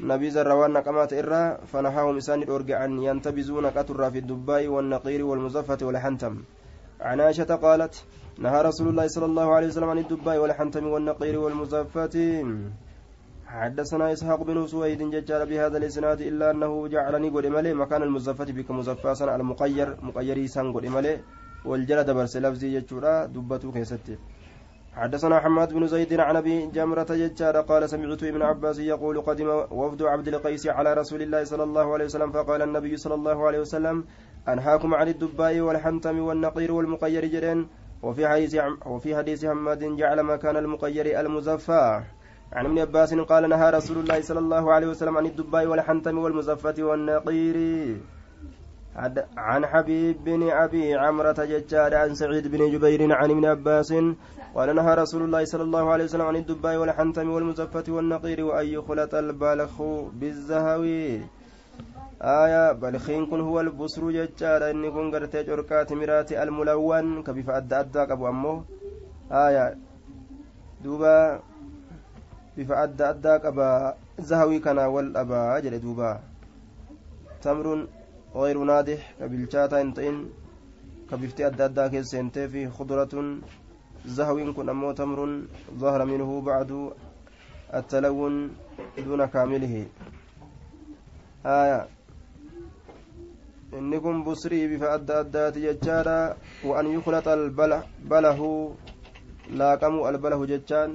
Speaker 1: نبي زروان نقمات إرى فنهاهم إسان الأرجع أن ينتبزوا نقطر في الدباء والنقير والمزفة والحنتم. عن عائشة قالت نهى رسول الله صلى الله عليه وسلم عن الدباء والحنتم والنقير والمزفة. حدثنا إسحاق بن سويد ججار بهذا الإسناد إلا أنه جعلني قد ملي مكان المزفة بك مزفاسا المقير مقيري سان قد ملي والجلد برس لفظي ججورا دبتو كيستي. حدثنا حماد بن زيد عن أبي جمرة ججار قال سمعت ابن عباس يقول قدم وفد عبد القيس على رسول الله صلى الله عليه وسلم فقال النبي صلى الله عليه وسلم أنهاكم عن الدباء والحنتم والنقير والمقير جرين. وفي حديث وفي حديث حماد جعل مكان المقير المزفى. عن ابن عباس قال نهى رسول الله صلى الله عليه وسلم عن الدباء والحنتم والمزفة والنقير. عن حبيب بن أبي عمرة ججاد عن سعيد بن جبير عن ابن عباس قال نهى رسول الله صلى الله عليه وسلم عن الدباء والحنتم والمزفة والنقير وأن يخلط البلخ بالزهوي آية بلخين كن هو البصر ججار إني كن قرتي جركات مراتي الملون. كبيف أدى أدى قبو أمه آية دوبا بيف أدى أدى قبا زهوي كان والأبا جل دوبا. تمر غير نادح كبلشاتا إنتين. كبفتي أدى أدى كيس في خضرة. زهوي كن أمو تمر ظهر منه بعد التلون دون كامله آية busrii bifa adda addaati jechaadha waan yuklaxa albalahu laaqamuu albalahu jechaan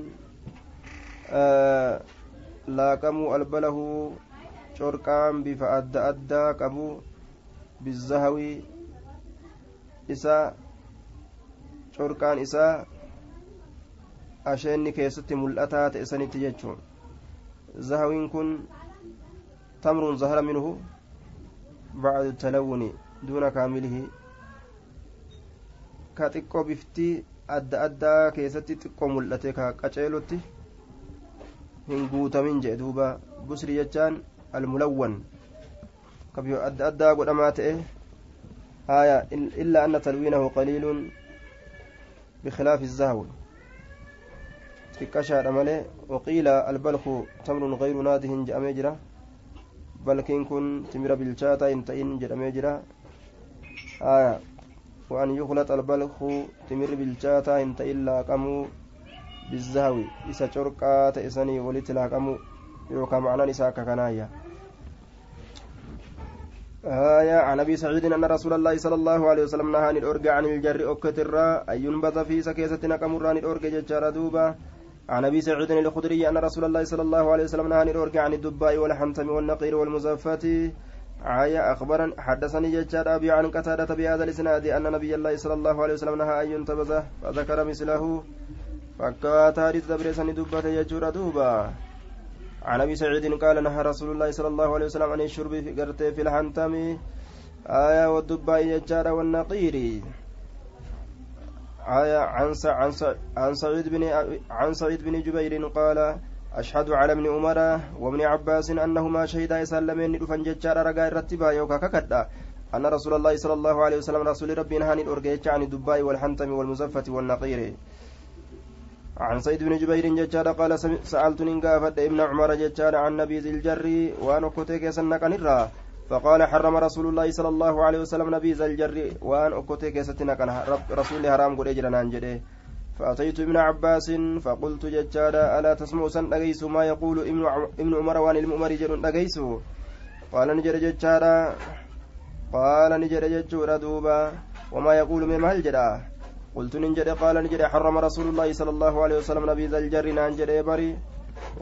Speaker 1: laaqamuu albalahu corqaan bifa adda addaa qabu bizahawi isaa corqaan isaa asheenni keessatti mul'ataa ta'e sanitti jechuun zahawiin kun tamruun zahara minhu بعد التلون دون كامله كتقو بفتي adda addaa keessatti xiqqoo mul'ate ka qaceelotti hin guutamin jee duuba busri jechaan almulawwan kabiyo adda addaa godhamaa ta'e آية إلا أن تلوينه قليل بخلاف الزهو تكشى ملي وقيل البلخ تمر غير ناده جأمي balkiin kun timira bilchaataa hin ta'in jedhamee jira aya waan yuklaxa albalku timirri bilchaataa hin ta'in laaqamuu bizaawi isa corqaa ta'e sanii walitti laaqamuu yookaan macnaan isaa akka kanaayya آية عن أبي سعيد أن رسول الله صلى الله عليه وسلم نهى عن الأرجع عن الجر أكتر أن ينبذ في سكيسة نكمران الأرجع ججار دوبا عن أبي سعيد الخدري أن رسول الله صلى الله عليه وسلم نهى عن عن الدباء والحنتم والنقير والمزفات. عاية أخبرا حدثني ججار أبي عن قتادة بهذا الإسناد أن نبي الله صلى الله عليه وسلم نهى أن ينتبذ فذكر مثله. فكاتا حديث دبرسن دبة يجور دوبا. عن أبي سعيد قال نهى رسول الله صلى الله عليه وسلم عن الشرب في قرته في الحنتم. آية والدباء يجار والنقير. آية عن عن سعيد بن عن سعيد بن جبير قال أشهد على ابن عمر وابن عباس أنهما شهدا يسلمين دفن ججار رقا رتبا يوكا ككدا. أن رسول الله صلى الله عليه وسلم رسول ربي نهاني الأرقيتش عن الدباء والحنتم والمزفة والنقير. عن سيد بن جبير ججار قال سألت نقافت ابن عمر ججار عن نبي ذي الجر وأنا كتك سنك نرى فقال حرم رسول الله صلى الله عليه وسلم نبيذ الجر وأن أكوتي كيستنا كان رسول حرام قد أجرنا انجده فأتيت ابن عباس فقلت ججادا ألا تسمع سن أجيس ما يقول ابن عمر وأن المؤمر جر أجيس قال نجر ججادا. قال نجر ججورا دوبا وما يقول من مهل جدا. قلت نجر قال نجر حرم رسول الله صلى الله عليه وسلم نبيذ الجر نانجر بري.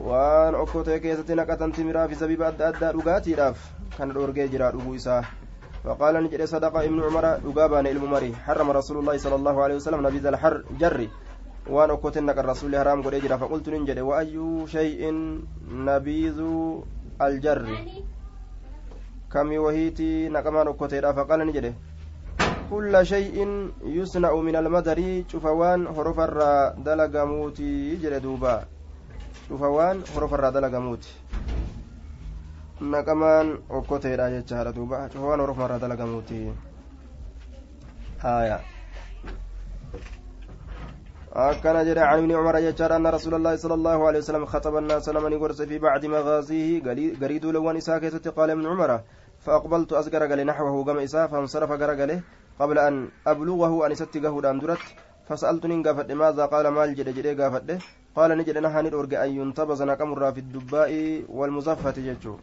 Speaker 1: Waan okkotee keessatti naqatan timiraa fi zabiba adda addaa dhugaatiidhaaf kan dhoorgee jira dhuguu isaa فقال نجد صدق ابن عمر دغابان الممري حرم رسول الله صلى الله عليه وسلم نبيذ الحر جري waan okkoteen naqa rasuulli haraam godhee jira faqultu nin jedhe waayyuu shay'in nabiizu aljarri kami wahiitii naqamaan okkoteedha faqaala ni jedhe kulla shay'in yusna'u min almadarii cufa waan horofarraa dalagamuutii cufa waan horofarraa dalagamuuti naqamaan okkoteedha jechaadha duuba cufa waan horofarraa dalagamuuti haya akkana jedhe can ibni cumara jechaadha anna rasuula allaahi sala allahu alehi wasalam khataba annaasa namani gorse fi bacdi magaaziihi garii duulawwan isaa keessatti qaala ibni cumara فأقبلت أسجر قال نحوه قم إساء فانصرف قال قبل أن أبلغه أن ستقه دان درت فسألتني قافت ماذا قال مال جد جد قافت قال نجد نهاني الأرقى أن ينتبز نقمر في الدباء والمزفة ججو.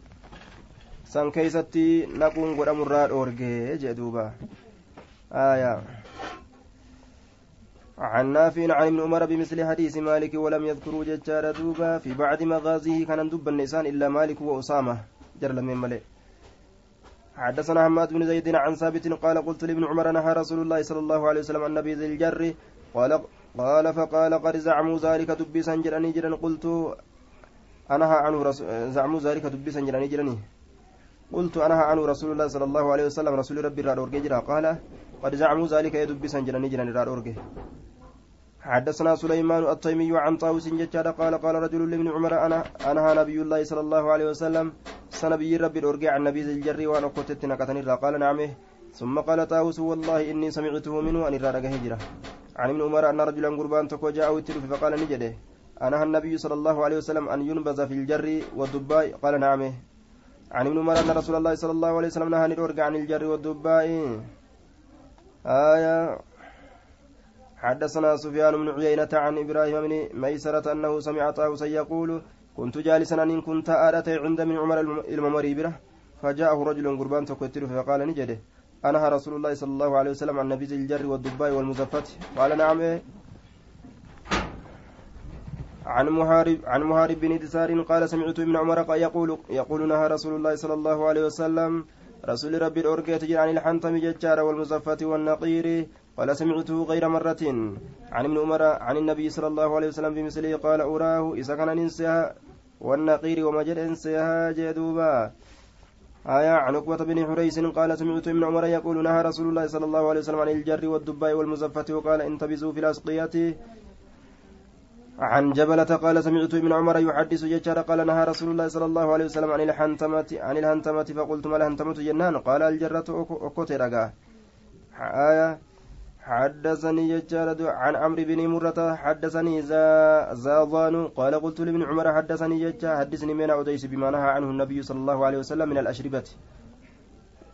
Speaker 1: keeysatti naquun godhamurraa dhoorgee jee duuba aayaa عن نافع عن ابن عمر بمثل حديث مالك ولم يذكروا ججار دوبا. في بعد مغازيه كان دب النسان إلا مالك وأسامة. جر من ملئ حدثنا حماد بن زيد عن ثابت قال قلت لابن عمر نهى رسول الله صلى الله عليه وسلم عن نبي ذي الجر. قال قال فقال قد زعموا ذلك دبي سنجرني جرا قلت أنهى عنه زعموا ذلك دبي سنجرني جرني قلت أنهى عنه رسول الله صلى الله عليه وسلم رسول ربي راد قال قد زعموا ذلك يدبي سنجرني جرا راد حدثنا سليمان التيمي عن طاووس ججار قال قال رجل لابن عمر أنا انهى نبي الله صلى الله عليه وسلم. سنبي ربي الارجع عن نبي الجر وأنا كنت نكتني قال نعم. ثم قال طاووس والله إني سمعته منه أن راد هجرة. عن ابن عمر أن رجلا قربان تكو جاء فقال نجده. أنهى النبي صلى الله عليه وسلم أن ينبذ في الجر والدباء. قال نعم. عن ابن عمر أن رسول الله صلى الله عليه وسلم نهى الارجع عن الجر والدباء. آية. حدثنا سفيان بن عيينة عن إبراهيم بن ميسرة أنه سمع طاووسا يقول كنت جالسا أن كنت آلتي عند من عمر الممري بره فجاءه رجل قربان تكتر فقال نجده. أنا رسول الله صلى الله عليه وسلم عن نبيذ الجر والدباء والمزفت قال نعم. عن محارب عن محارب بن دسار قال سمعت ابن عمر يقول يقول نهى رسول الله صلى الله عليه وسلم رسول ربي الأورجية تجري عن الحنطم ججار والمزفة والنقير قال سمعته غير مرة. عن ابن عمر عن النبي صلى الله عليه وسلم بمثله قال أراه إذا كان ننسيها والنقير ومجد انسيها جدوبا. آية عن عقبة بن حريس قال سمعت ابن عمر يقول نهى رسول الله صلى الله عليه وسلم عن الجر والدباء والمزفة وقال انتبزوا في الأسقية. عن جبلة قال سمعت ابن عمر يحدث ججار قال نهى رسول الله صلى الله عليه وسلم عن الحنتمة عن الهنتمة فقلت ما الهنتمة جنان؟ قال الجرة أكوتي آية حدثني ججارة عن عمرو بن مرة حدثني زاضان قال قلت لابن عمر حدثني ججا حدثني من أوديس بما نهى عنه النبي صلى الله عليه وسلم من الأشربة.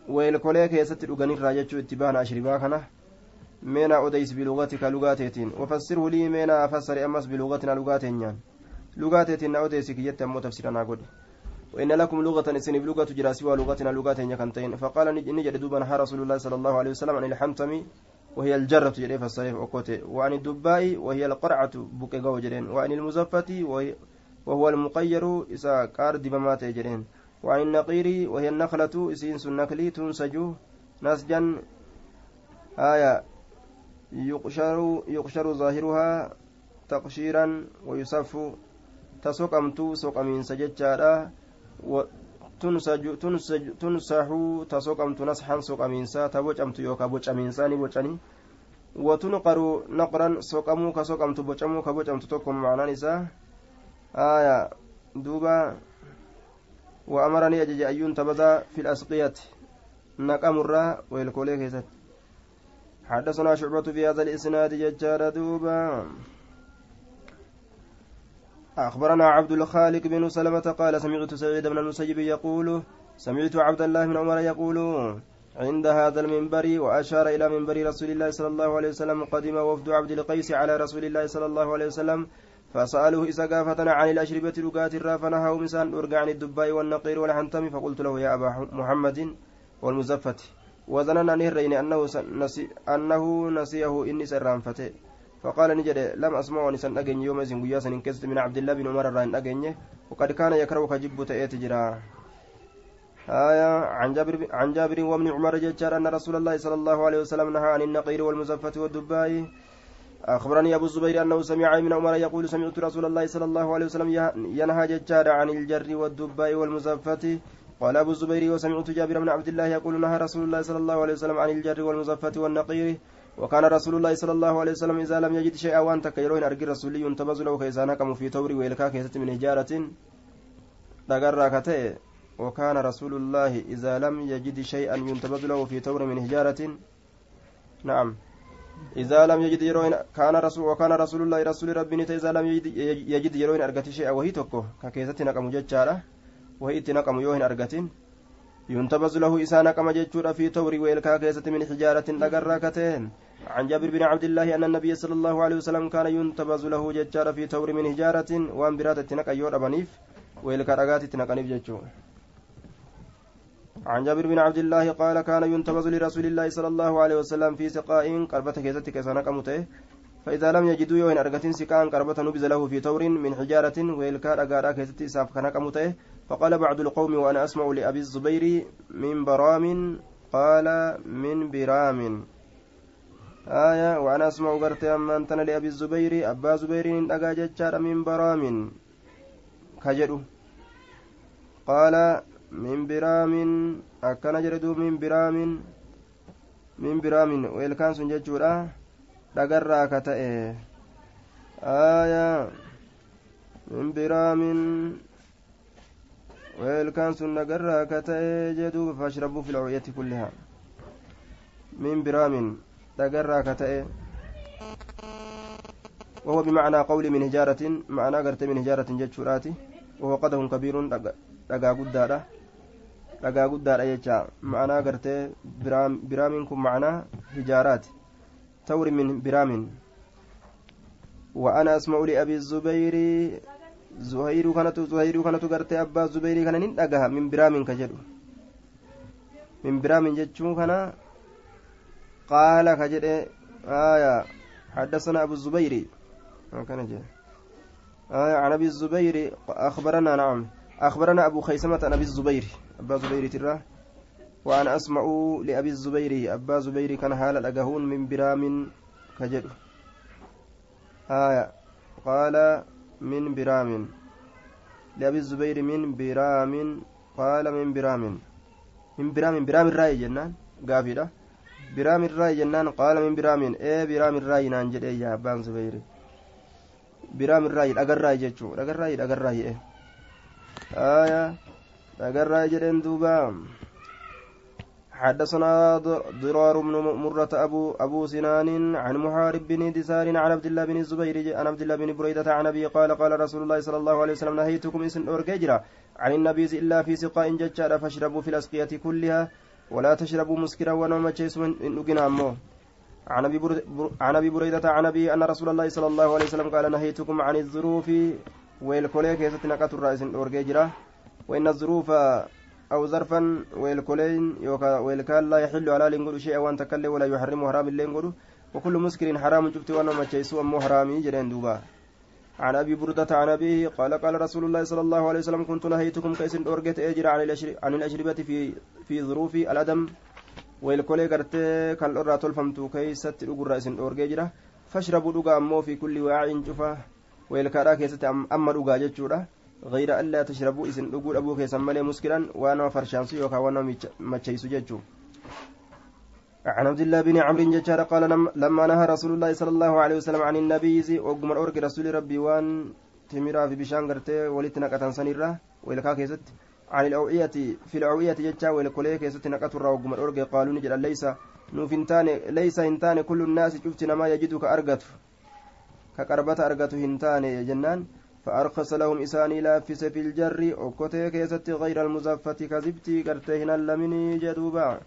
Speaker 1: ويلكوليك يست الأغني راجع اتباعنا أشربا كنا. من أوديس بلغتك لغاتين. وفسره لي من أفسر أمس بلغتنا لغاتين لغاتين أوديسك يتم تفسيرنا قد وإن لكم لغة إسن بلغة جراسي ولغتنا لغاتين كنتين فقال نجد دوبا رسول الله صلى الله عليه وسلم عن الحمتم وهي الجرة جريف الصريف أكوتي. وعن الدباء وهي القرعة بكيغو جرين. وعن المزفة وهو المقير إسا كار دبمات جرين. وعن النقير وهي النخلة إسين سنكلي تنسج نسجا آية يقشر يقشر ظاهرها تقشيرا ويصف تسقمت سقمين سججارا تنسج تنسج تنسح تسقمت نسحا سقمينسا تبوجمت يوكا بوجمينساني بوجني وتنقر نقرا سقمو كسقمت بوجمو كبوجمت تكم معنى نساء آية دوبا وأمرني أجج أن ينتبذ في الأسقية نقم الراء والكوليك حدثنا شعبة في هذا الإسناد ججار دوبا أخبرنا عبد الخالق بن سلمة قال سمعت سعيد بن المسيب يقول سمعت عبد الله بن عمر يقول عند هذا المنبر وأشار إلى منبر رسول الله صلى الله عليه وسلم قدم وفد عبد القيس على رسول الله صلى الله عليه وسلم فسألوه إذا قافتنا عن الأشربة لقات الرافنها مسان أرجع عن الدباء والنقير والحنتم فقلت له يا أبا محمد والمزفة وظننا أن أنه, نسي أنه نسيه إني سرانفته فقال نجد لم أسمع نسان أجن يوم إذن قيا سن كست من عبد الله بن عمر الران أجن وقد كان يكره كجب تأتي تجرا آية عن جابر عن جابر وابن عمر جدار أن رسول الله صلى الله عليه وسلم نهى عن النقير والمزفة والدباء. أخبرني أبو الزبير أنه سمع من عمر يقول سمعت رسول الله صلى الله عليه وسلم ينهى جدار عن الجر والدباء والمزفة. قال أبو الزبير وسمعت جابر بن عبد الله يقول نهى رسول الله صلى الله عليه وسلم عن الجر والمزفة والنقير. وكان رسول الله صلى الله عليه وسلم إذا لم يجد شيئا وأن تكيرون أرجي رسولي ينتبز له كيسان كم في تور ويلكا كيست من حجارة دقر كتئ وكان رسول الله إذا لم يجد شيئا ينتبز له في تور من حجارة نعم. إذا لم يجد يروين كان رسول وكان رسول الله رسول ربي إذا لم يجد, يجد يروين أرجت شيئا وهي تكو ككيست نقم ججارة وهي تنقم يوهن أرجتين ينتبز له إسانا كما جتشور في تور ويلكا كيسة من حجارة لقرا كتين عن جابر بن عبد الله أن النبي صلى الله عليه وسلم كان ينتبز له جتشار في تور من حجارة وأن برات تنك أيور أبنيف ويلكا رقات تنقنيف جتشو عن جابر بن عبد الله قال كان ينتبز لرسول الله صلى الله عليه وسلم في سقاء قربة كيسة كيسانا كمته فإذا لم يجدوا يوين أرقة سقاء قربة نبز له في تور من حجارة كيسة إساف كان كمته فقال بعض القوم وأنا أسمع لأبي الزبير من برام قال من برام. آية وأنا أسمع قرت أما أنتنا لأبي الزبير أبا زبير أجا جتشار من برام. كجدو. قال من برام أكن جردو من برام. من برام ويلكان سنججورا dhagarraa ka ta'e آية من برام. ويلكان سنة قرى كتئ جدوب فاشربوا في الأوعية كلها. من برام تقرى كتئ وهو بمعنى قول من هجارة معنى قرت من هجارة جتشوراتي. وهو قدح كبير دقا قدارة. dhagaa guddaadha jecha ma'anaa gartee biraamiin kun ma'anaa hijaaraati tawri min biraamin وأنا أسمع لأبي الزبير زهير كانت زهير كانت غرت أبا الزبير كان من برام كجدو. من برام جتشو كان قال كجد آية حدثنا أبو الزبير. آية عن أبي الزبير أخبرنا نعم أخبرنا أبو خيسمة عن أبي الزبير أبا زبير ترى. وأنا أسمع لأبي الزبير أبا زبير كان حال الأجهون من برام كجد. آية قال من برام. لأبي الزبير من برام قال من برام. من برام برام الرأي جنان قافلة. جنان قال من برام إيه برام الرأي نانجل إيه يا أبان زبير برام الرأي أجر رأي جتشو أجر رأي أجر رأي إيه آية أجر جرين دوبا حدثنا ضرار بن مرة أبو أبو سنان عن محارب بن دسار عن عبد الله بن الزبير عن عبد الله بن بريدة عن أبي قال قال رسول الله صلى الله عليه وسلم نهيتكم إسن أورجيجرا عن النبيذ إلا في سقاء ججار فاشربوا في الأسقية كلها ولا تشربوا مسكرا ونوم تشيس من أمو. عن أبي عن أبي بريدة عن أبي أن رسول الله صلى الله عليه وسلم قال نهيتكم عن الظروف والكوليك يستنقت الرئيس أورجيجرا وإن الظروف أو ظرفا ويلكولين يوكا ويلكال لا يحل على لنقول شيئا وأن تكلم ولا يحرم حرام لنقول وكل مسكر حرام جبت وأنا ما أمو حرامي جرين دوبا. عن أبي بردة عن أبيه قال قال رسول الله صلى الله عليه وسلم كنت نهيتكم كيس أورجت أجر عن عن الأشربة في في ظروف الأدم ويلكولي قرتي كالأرى تلفمت كيست أقر رئيس أورجيجرة فاشربوا دقا أمو في كل واع جفا ويلكارا كيست أما دقا جتشورة غير ألا تشربوا إذن أقول أبوك يسمى مسكرا وأنا فرشانسي وكا وأنا متشيس جتشو عن عبد الله بن عمرو جشار قال لما نهى رسول الله صلى الله عليه وسلم عن النبيذ وقم الأورك رسول ربي وان تمرا في بشان قرتي ولتنا قتن سنيرة ويلكا كيست. عن الأوعية في الأوعية جتشا ويلكولي كيست نقت الرا وقم الأورك قالوا نجل ليس نوفنتان ليس هنتان كل الناس شفتنا ما يجدك أرقت كقربة أرقت هنتان جنان. فأرخص لهم إساني لافس في الجر. أكوتي كيست غير المزفة كذبتي قرتهن اللمني جدوبا